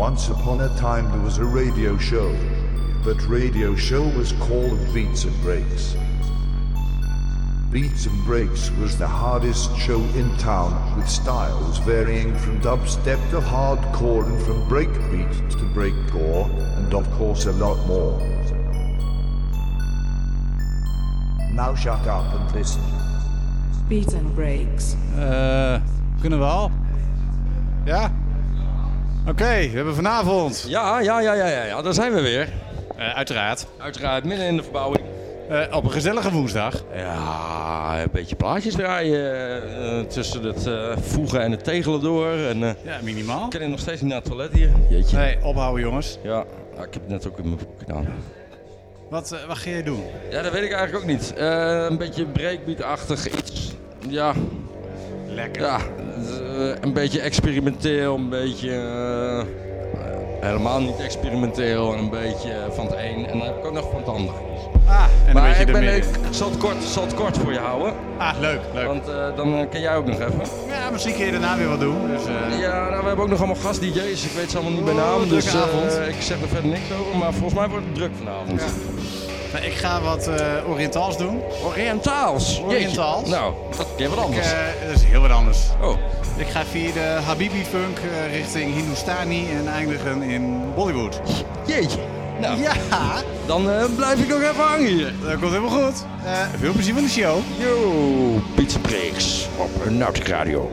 Once upon a time there was a radio show. That radio show was called Beats and Breaks. Beats and Breaks was the hardest show in town with styles varying from dubstep to hardcore and from breakbeat to breakcore and of course a lot more. Now shut up and listen. Beats and breaks. Eh, kunnen we al? Ja? Oké, we hebben vanavond. Ja, ja, ja, ja, ja, ja, daar zijn we weer. Eh, uiteraard. Uiteraard, midden in de verbouwing. Eh, op een gezellige woensdag. Ja, een beetje plaatjes draaien eh, tussen het voegen en het tegelen door. En, Ja, minimaal. ik kan nog steeds niet naar het toilet hier. Jeetje. Nee, ophouden jongens. Ja, ja, ik heb het net ook in mijn broek gedaan. Wat, wat ga jij doen? Ja, dat weet ik eigenlijk ook niet. Een beetje breakbeat-achtig iets. Ja, Lekker. ja eh, een beetje experimenteel, een beetje... eh, helemaal niet experimenteel en een beetje van het een. En dan heb ik ook nog van het ander. Ah, en een Maar beetje ik, ben, ik zal, het kort, zal het kort voor je houden. Ah, leuk, leuk. Want eh, dan ken jij ook nog even. Ja, misschien kun je daarna weer wat doen. Dus, eh, Ja, nou, we hebben ook nog allemaal gast-DJ's. Ik weet ze allemaal niet bij Oh, naam. Dus ik zeg er verder niks over. Maar volgens mij wordt het druk vanavond. Nou, ik ga wat eh Oriëntaals doen. Oriëntaals. Jeetje. Oriëntaals. Nou, dat is wat Ik, anders. eh, dat is heel wat anders. oh, Ik ga via de Habibi-funk eh, richting Hindustani en eindigen in Bollywood. jeetje. Nou, Ja, dan blijf ik nog even hangen hier. dat komt helemaal goed. Veel plezier van de show. Yo, Pizza Breaks op Nautic Radio.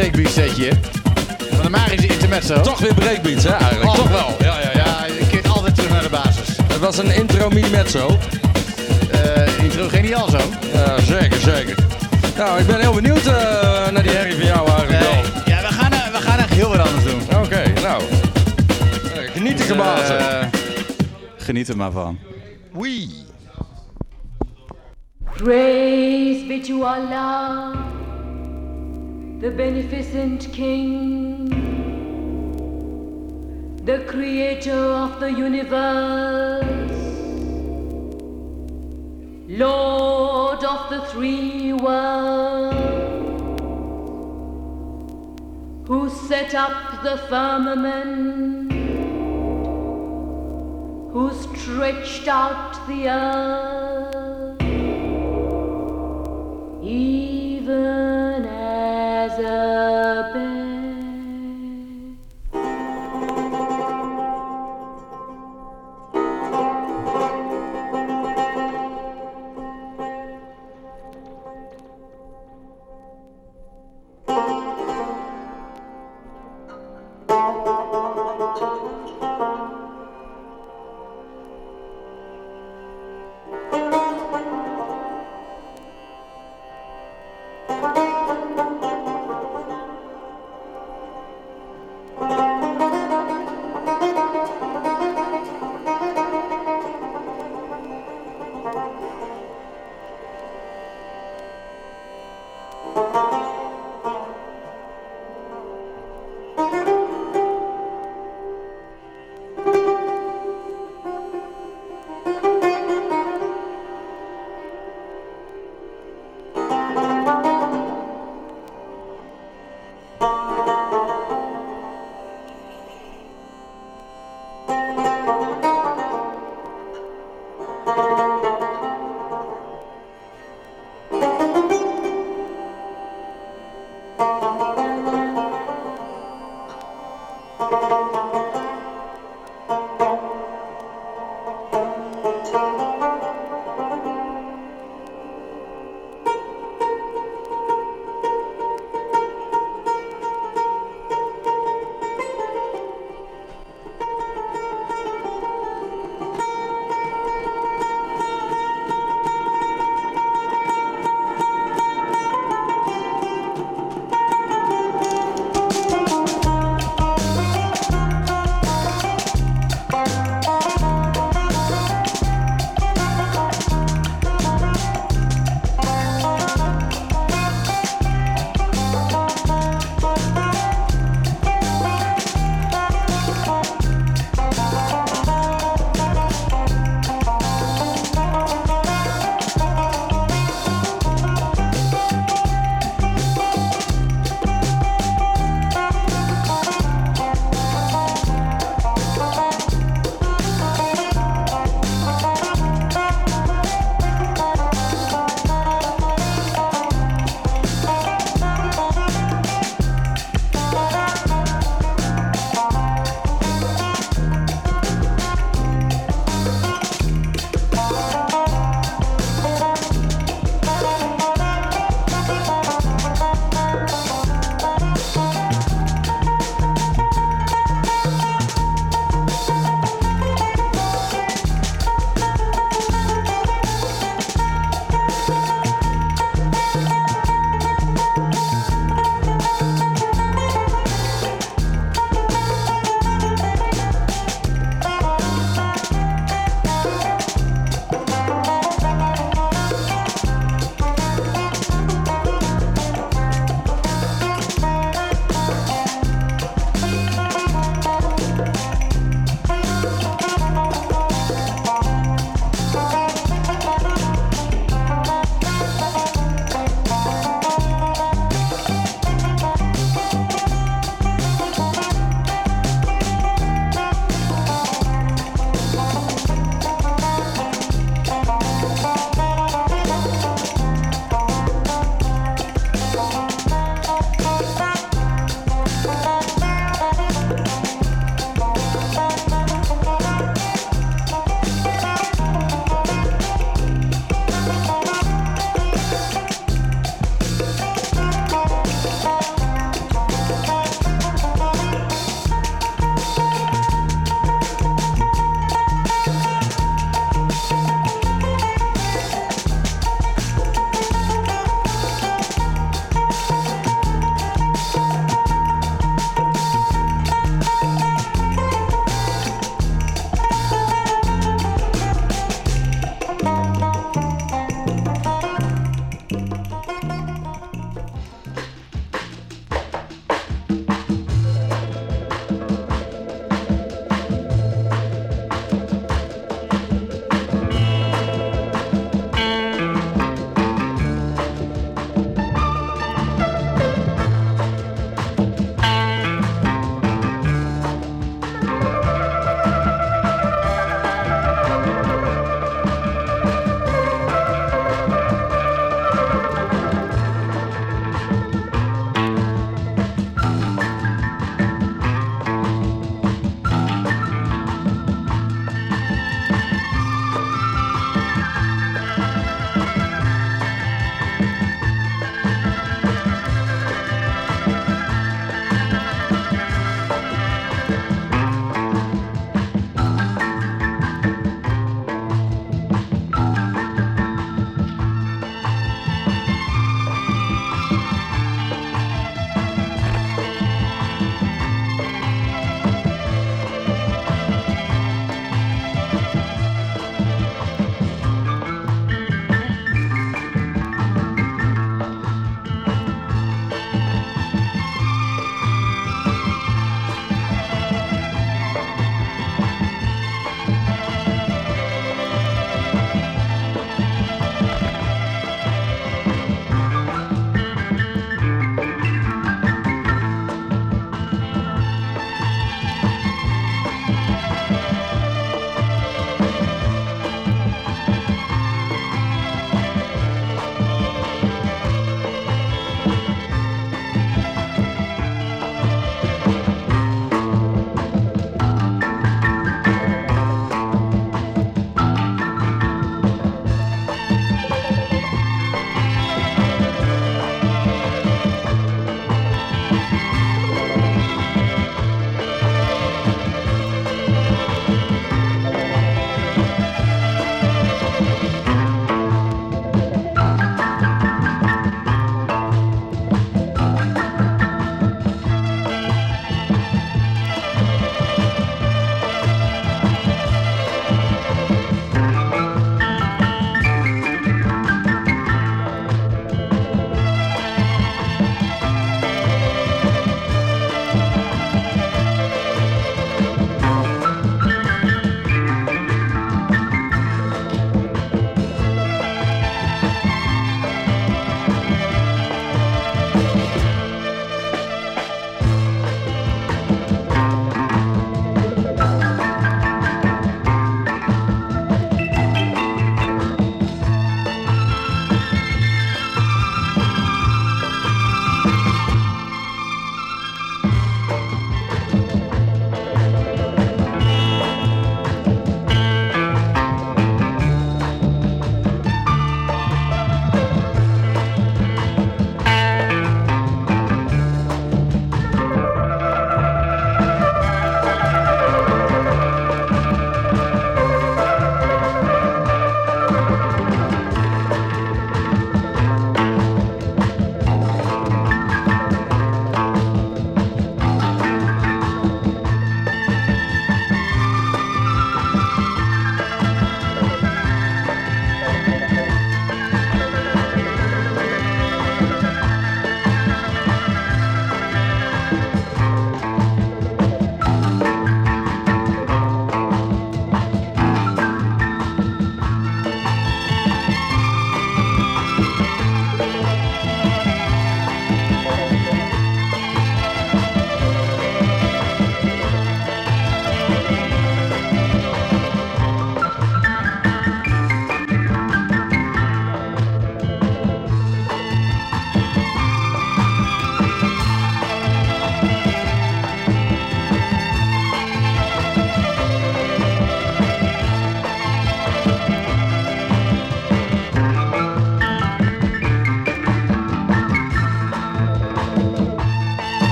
Breakbeat setje. Van de magische intermezzo. Toch weer breakbeats, hè, eigenlijk. Oh. Toch wel. Ja, ja, ja. Je keert altijd terug naar de basis. Het was een intro minimetzo. Eh intro geniaal zo. Ja, zeker, zeker. Nou, ik ben heel benieuwd eh, naar die herrie van jou eigenlijk wel. ja, we gaan, eh, we gaan echt heel wat anders doen. Oké, nou. Eh, Geniet ik bazen. Eh, geniet er maar van. Wee. Praise be to Allah. The beneficent King, the creator of the universe, Lord of the three worlds, who set up the firmament, who stretched out the earth,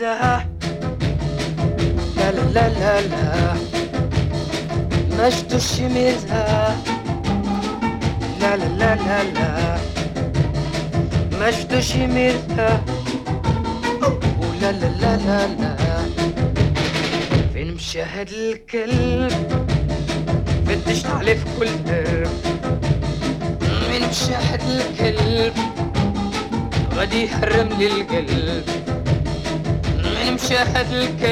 desire little girl.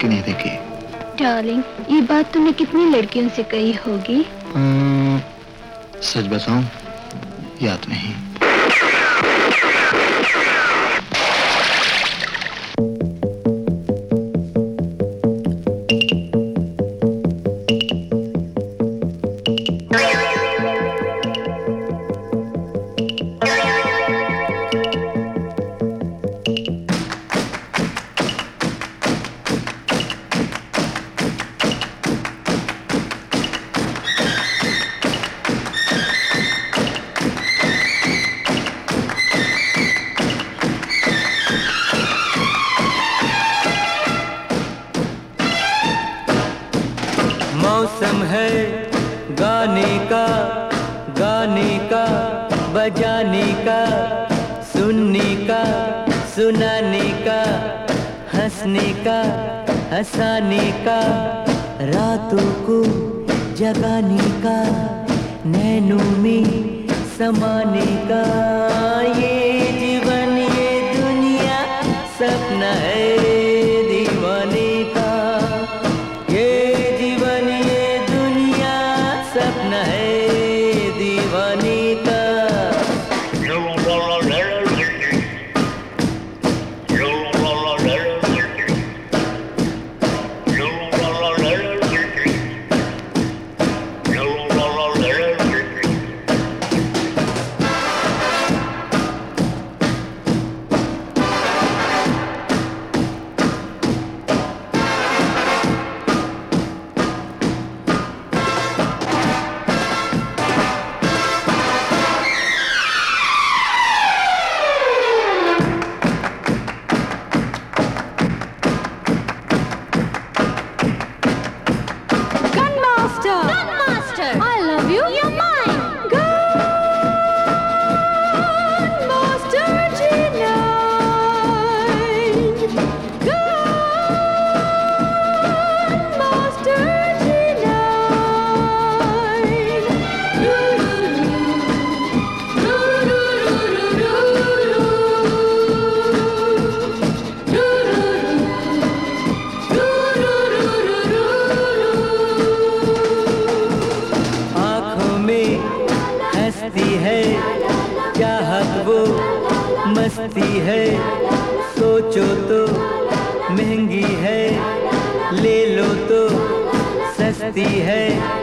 के नहीं देखी। डार्लिंग ये बात तुमने कितनी लड़कियों से कही होगी? हम्म, सच बताऊँ याद नहीं। सस्ती है। सोचो तो महँगी है। ले लो तो सस्ती है।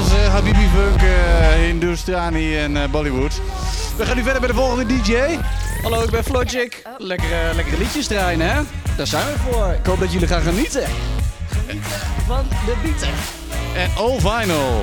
Oriëntaals, eh, Habibi funk, eh Hindustani en eh, Bollywood. We gaan nu verder bij de volgende DJ. Hallo, ik ben Flogic. Lekkere, lekkere liedjes draaien, hè? Daar zijn we voor. Ik hoop dat jullie gaan genieten. Genieten van de beat. En All Vinyl.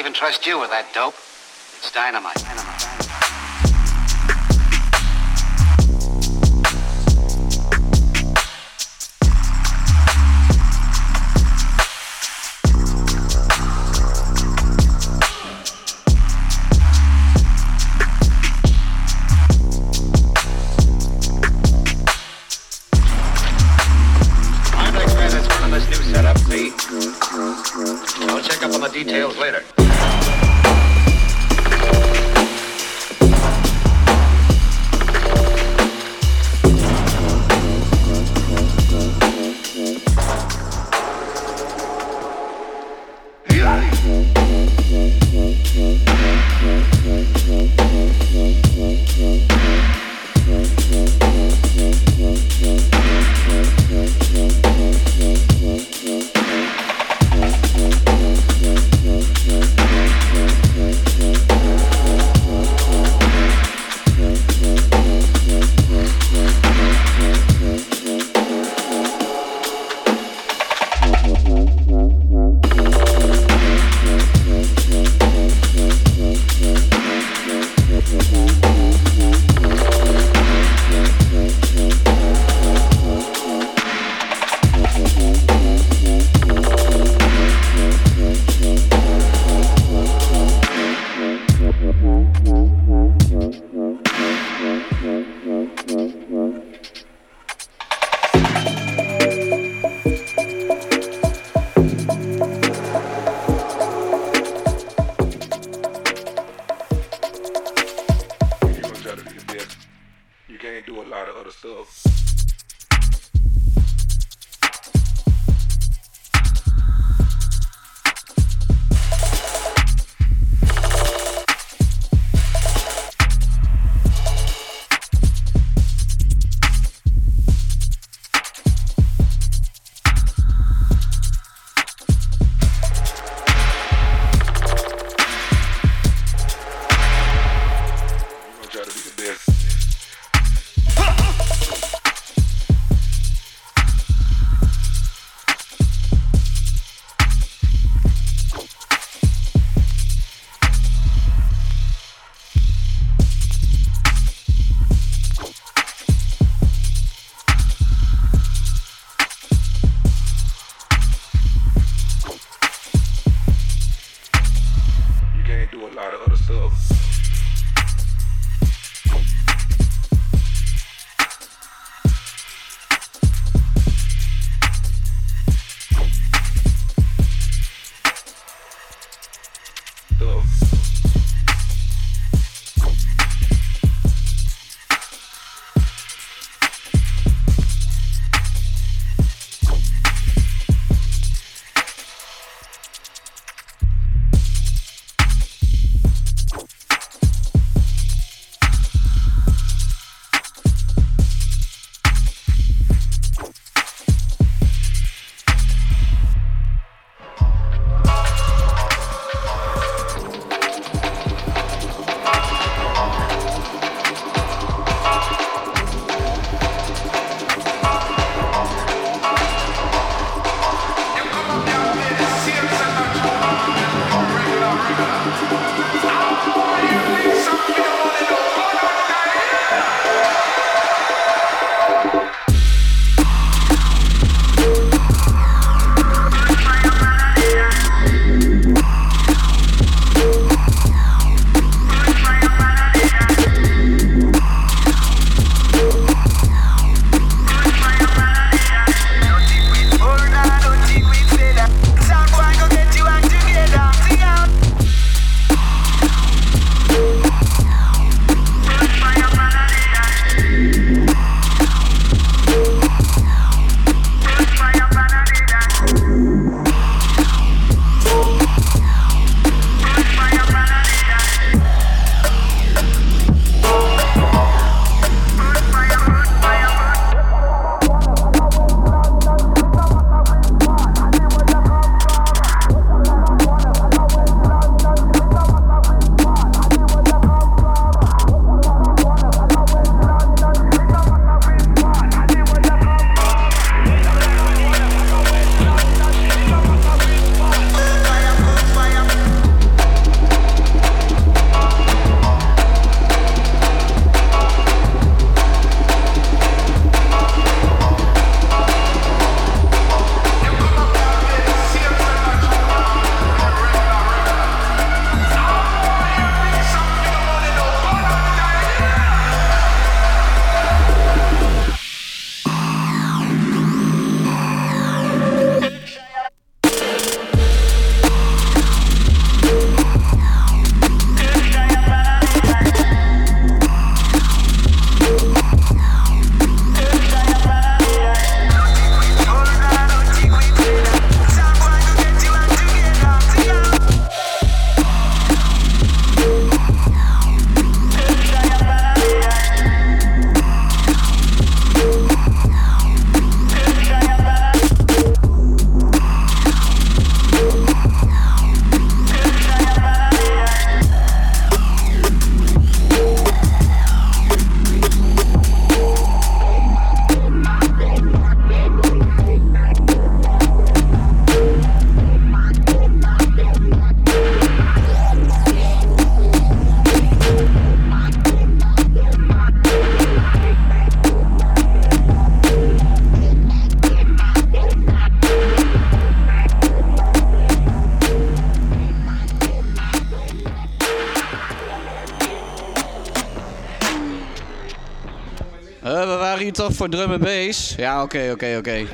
Even trust you with that dope. It's dynamite. Dynamite. Voor drum en bass? Ja, oké, oké, oké.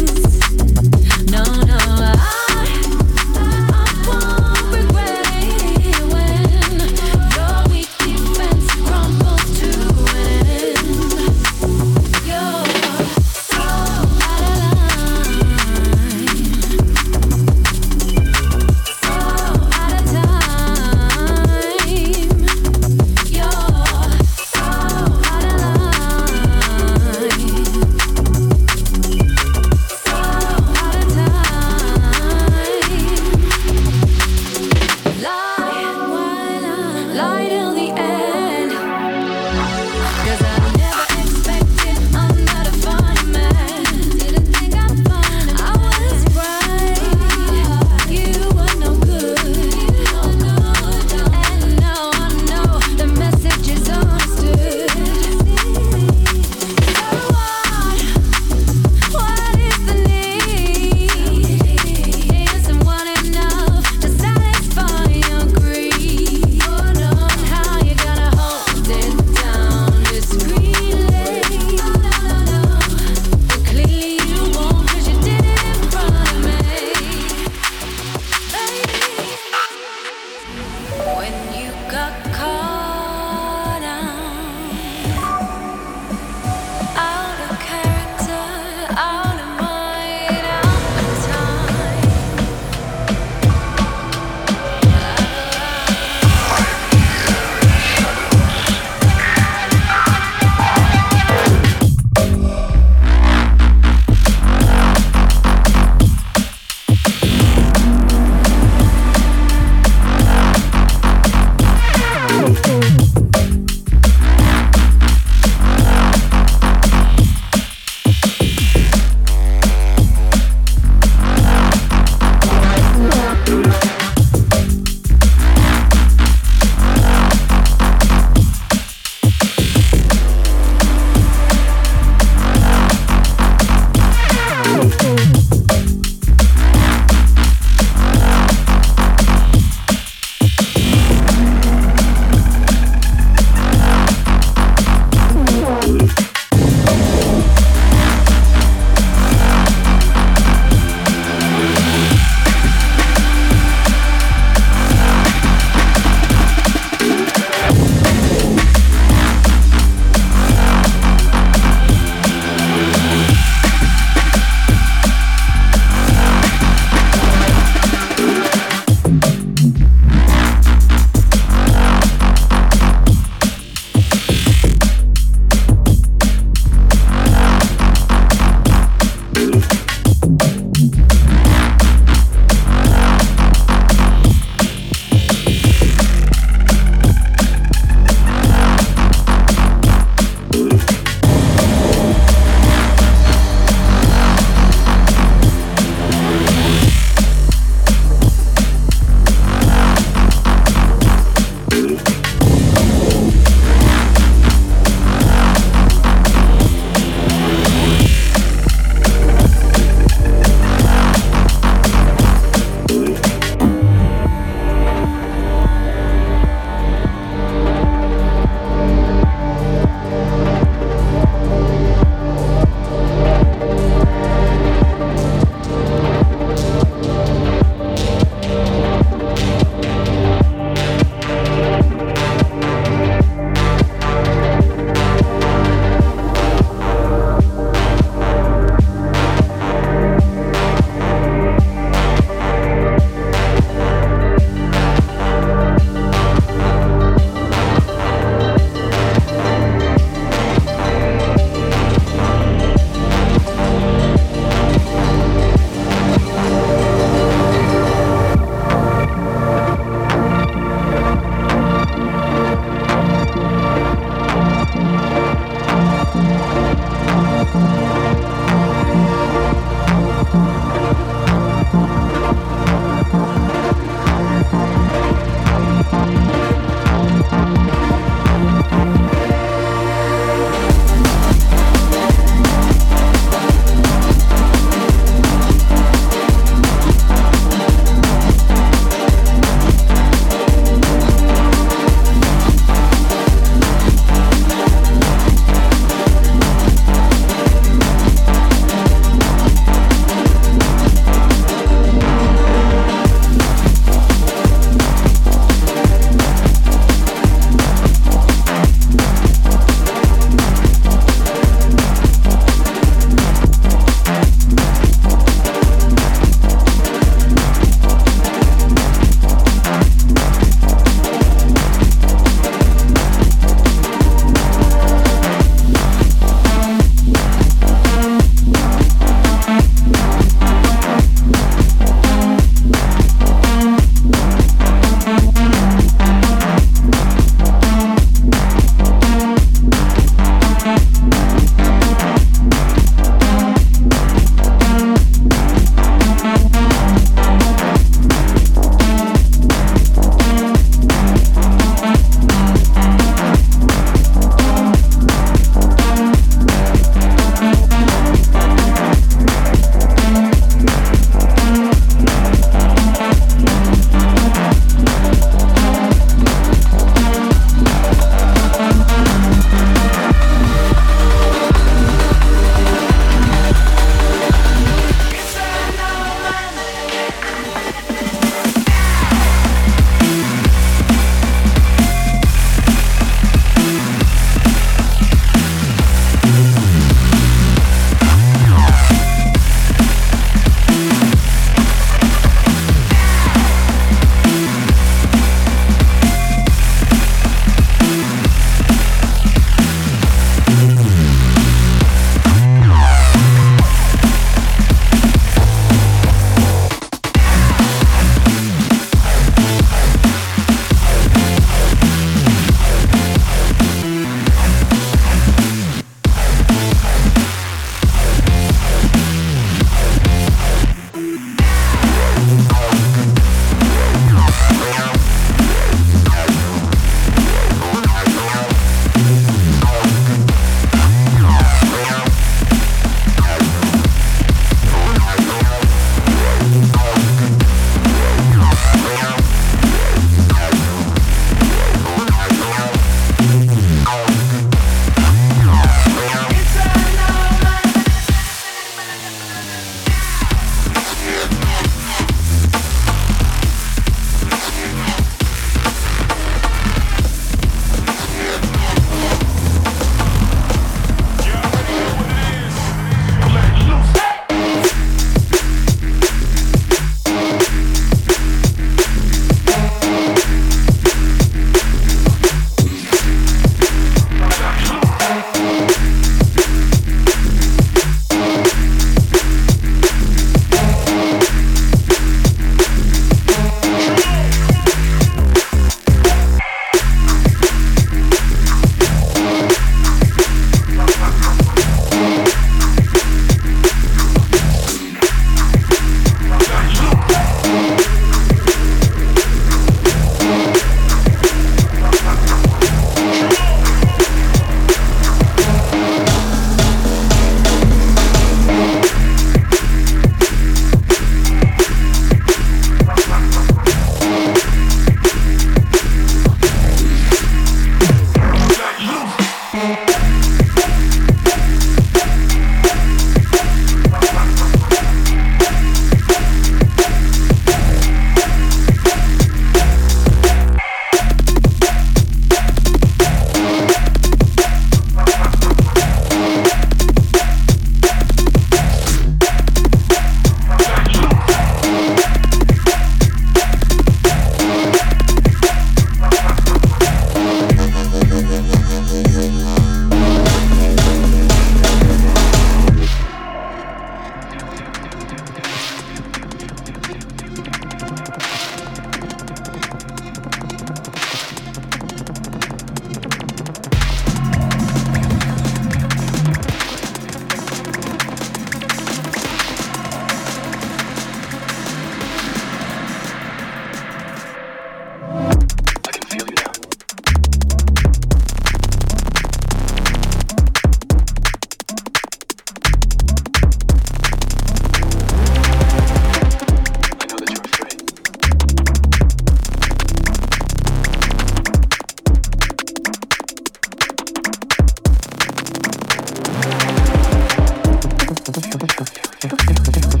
Okay.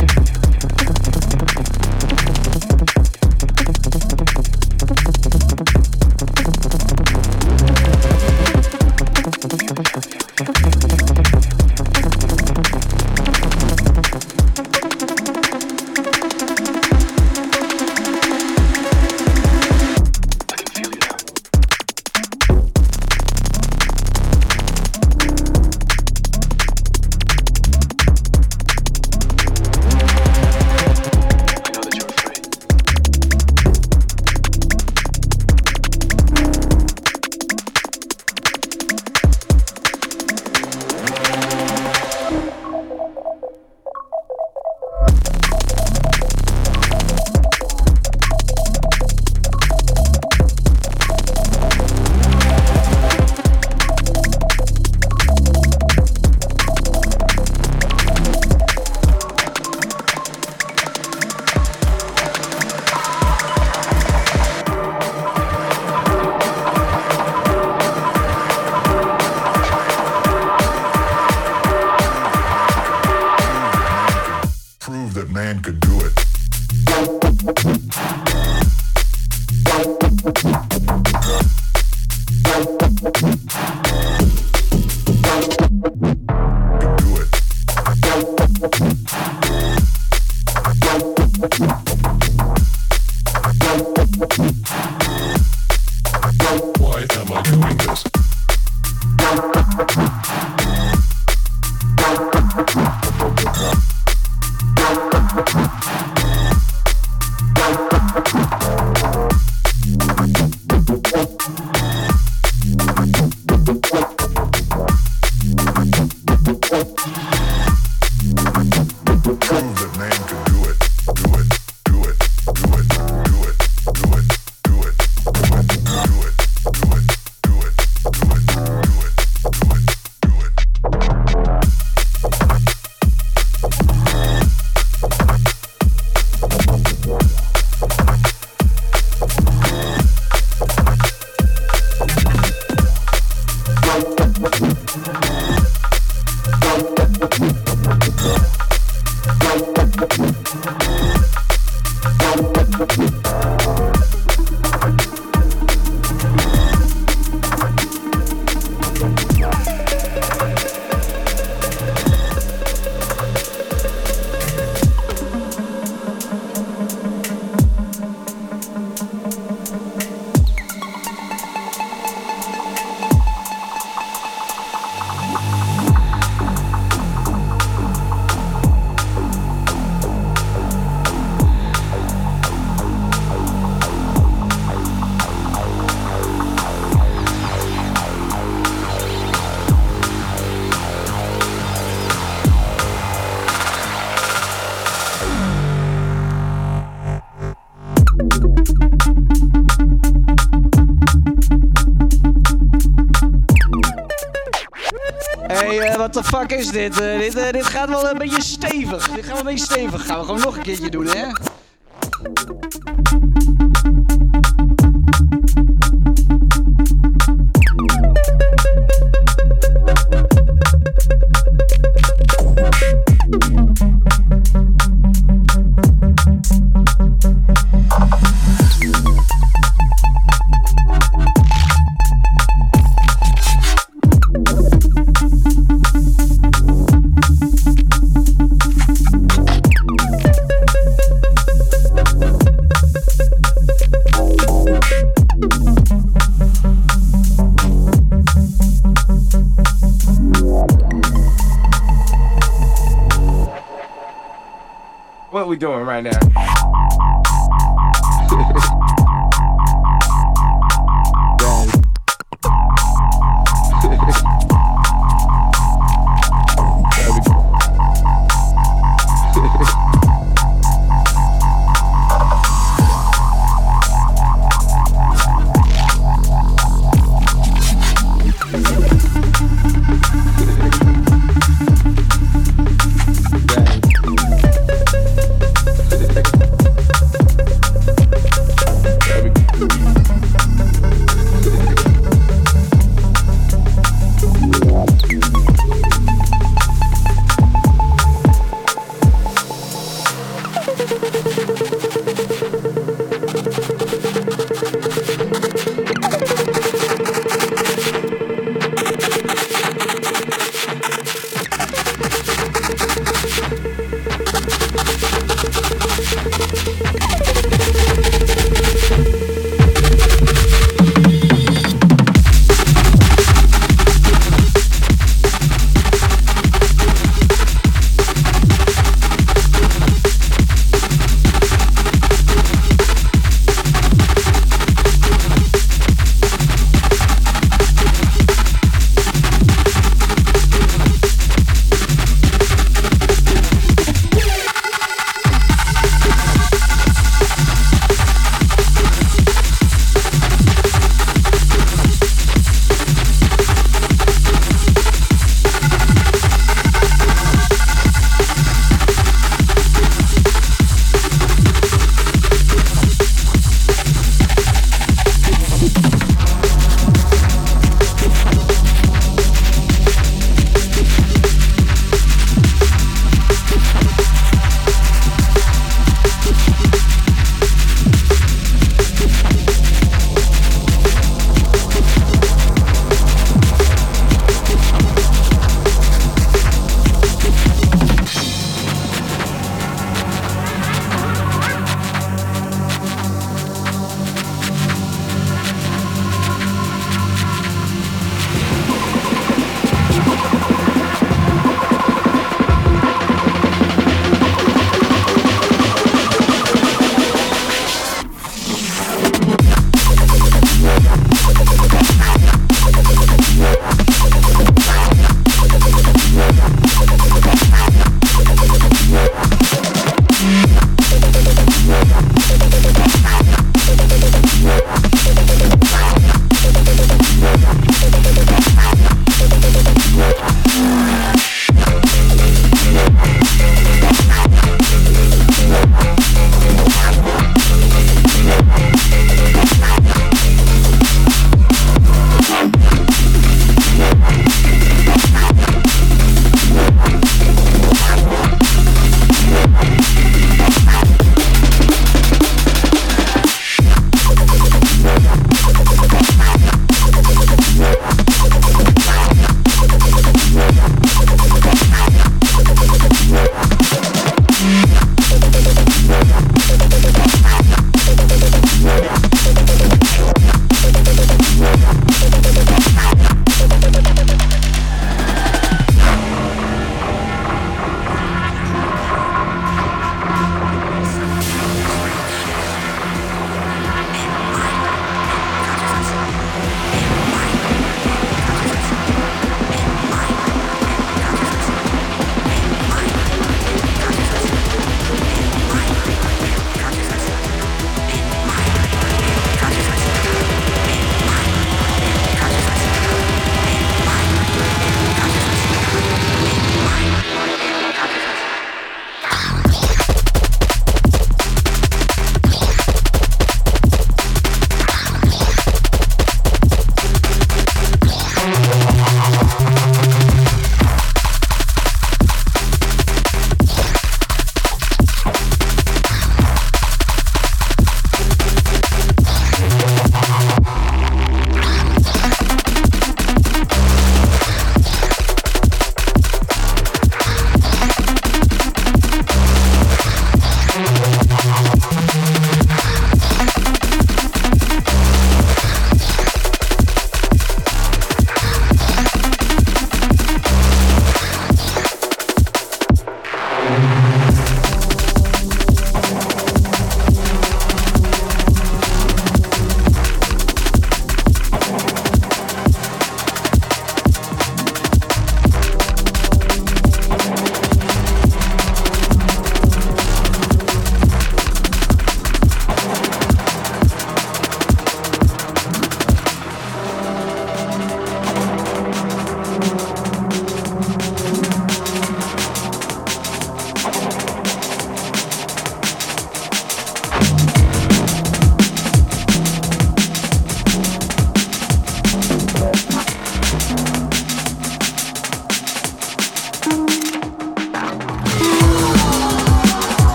Wat de fuck is dit? Eh, dit, eh, dit gaat wel een beetje stevig. Dit gaat wel een beetje stevig. Gaan we gewoon nog een keertje doen, hè?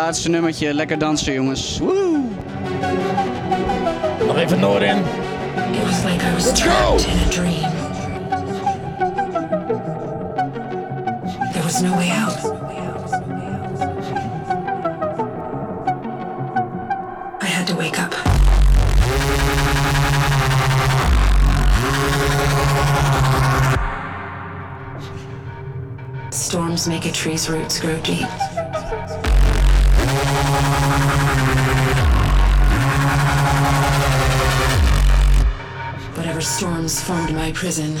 Laatste nummertje. Lekker dansen, jongens. Woe! Nog even Noordin. It was like I was Let's go. in a dream. There was no way out. I had to wake up. Storms make a tree's roots grow deep. My prison,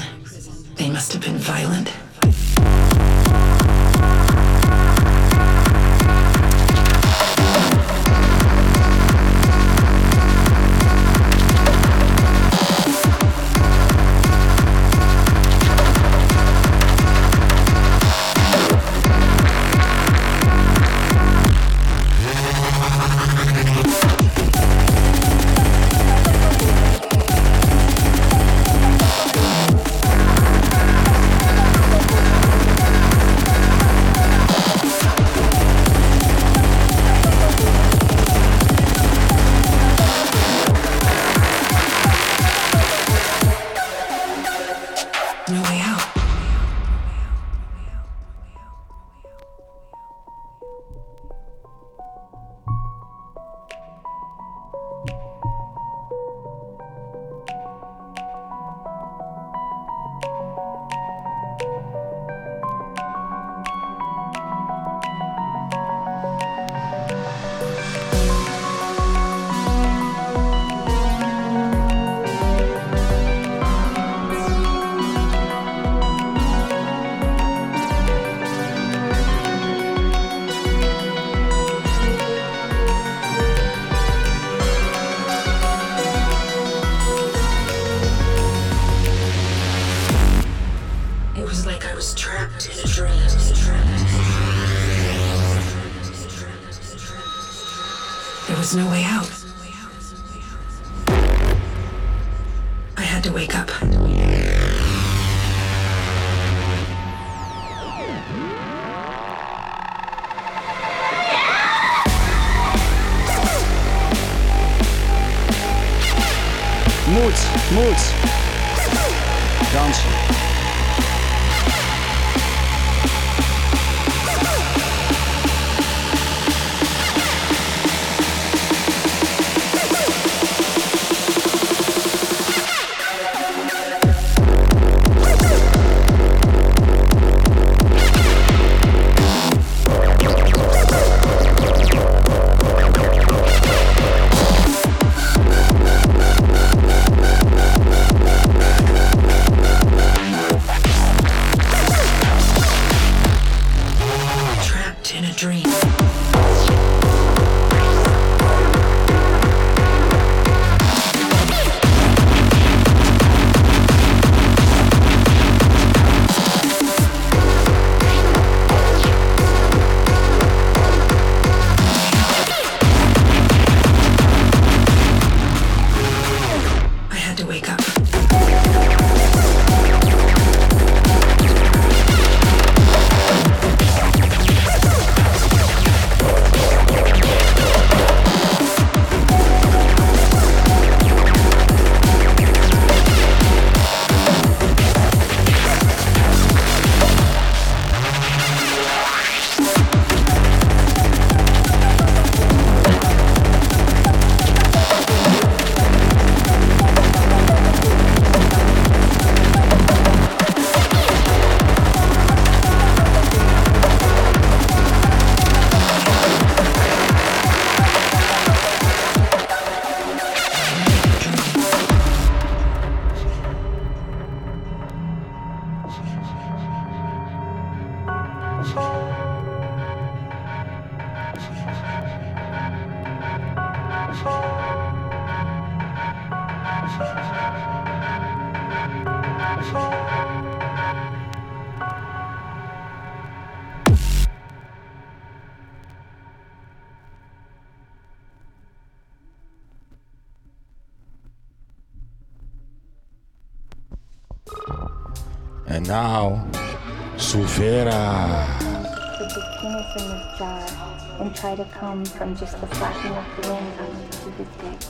to come from just the flapping of the wings on the stupid dick.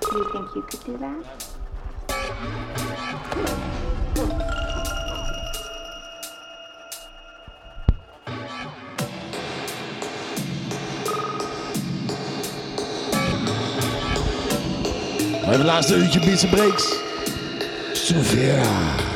Do you think you could do that? We hebben de laatste uurtje Beats Breaks. Sophia.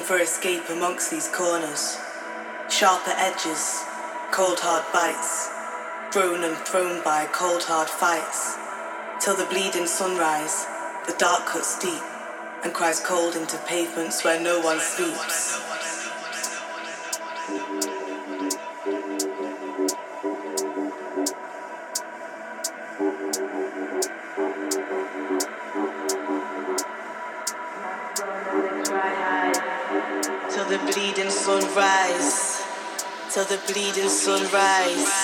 for escape amongst these corners. Sharper edges, cold hard bites, thrown and thrown by cold hard fights. Till the bleeding sunrise, the dark cuts deep and cries cold into pavements where no one sleeps. the bleeding sunrise.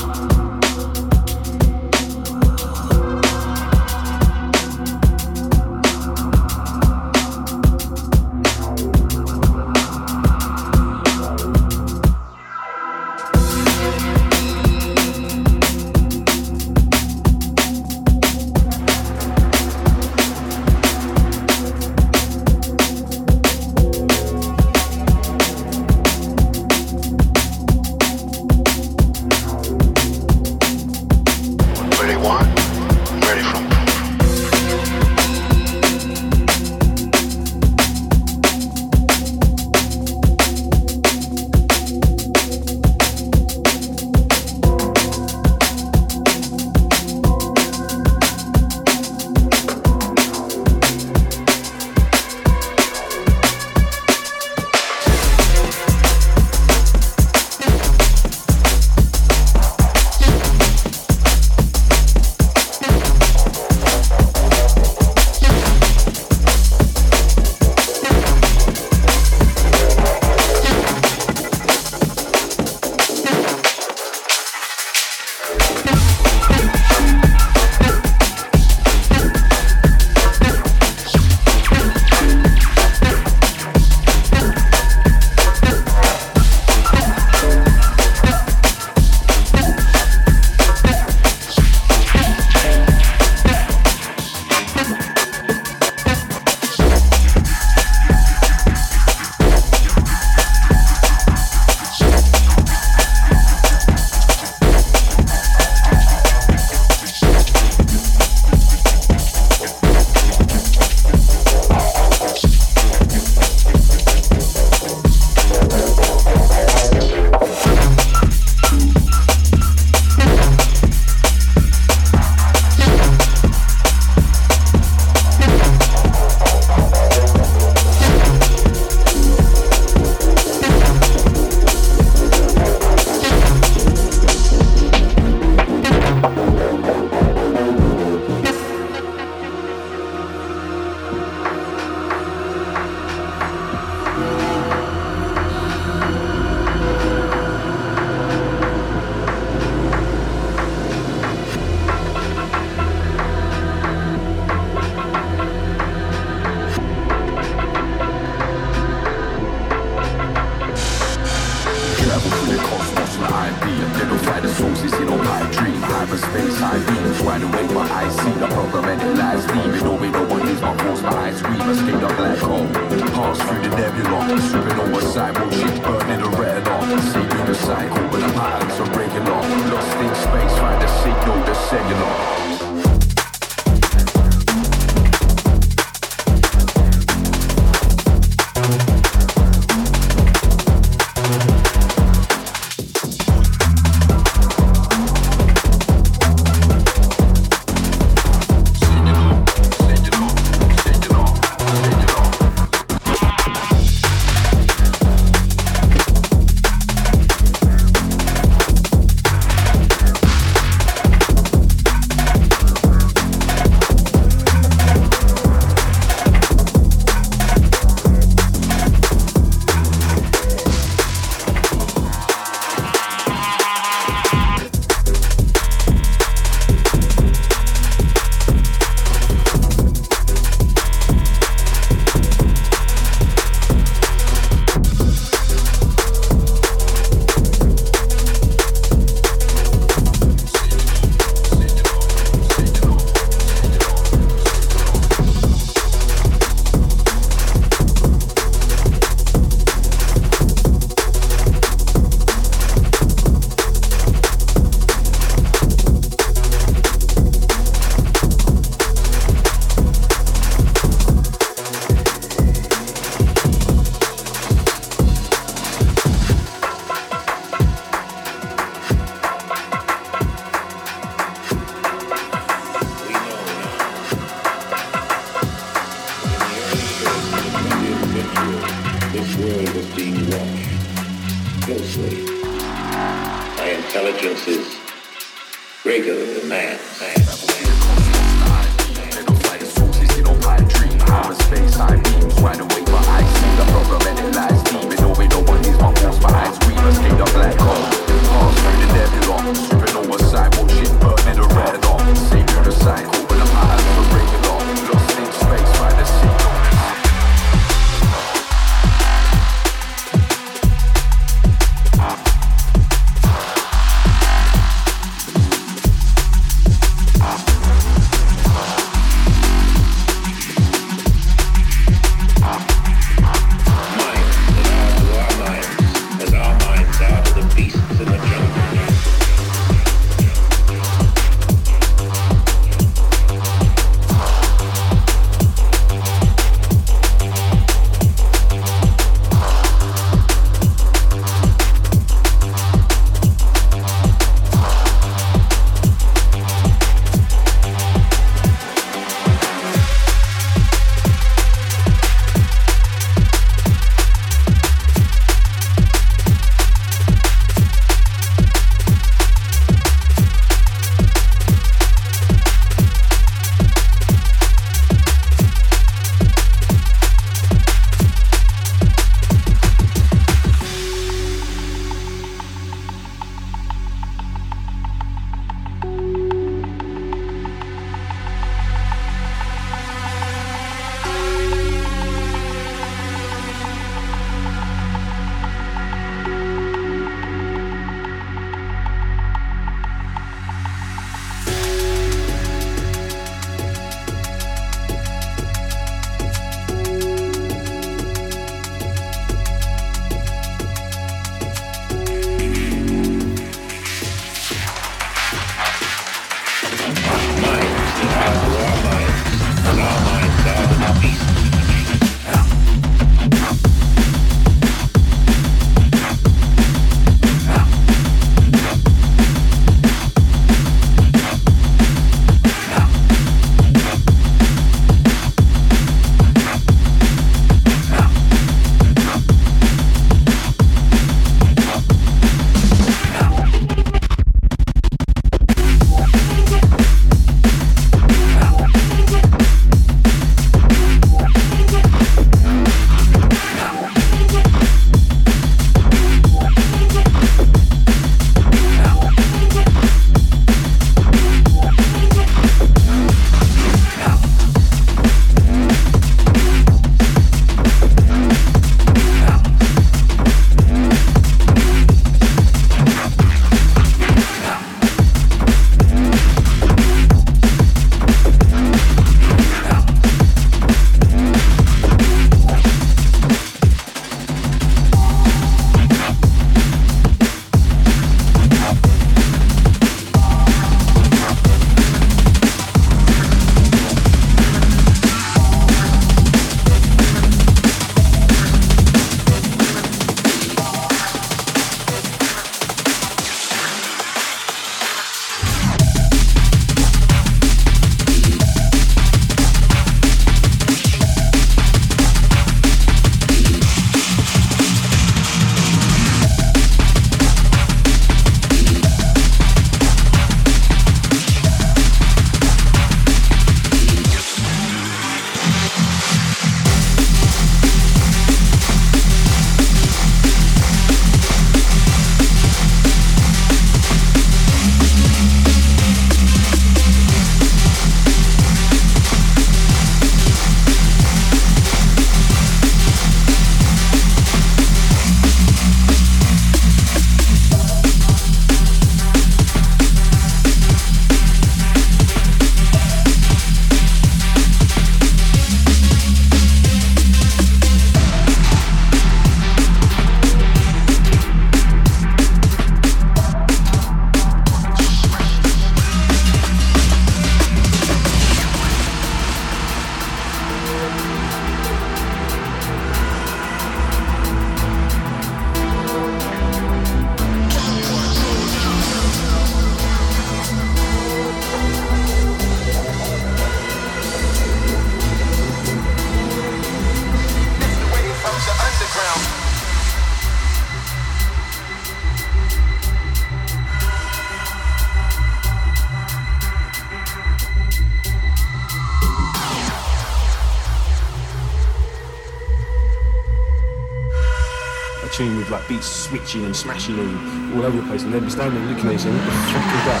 And smashing and all over the place, and they'd be standing looking at it saying, "What the fuck is that?"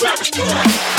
grab it.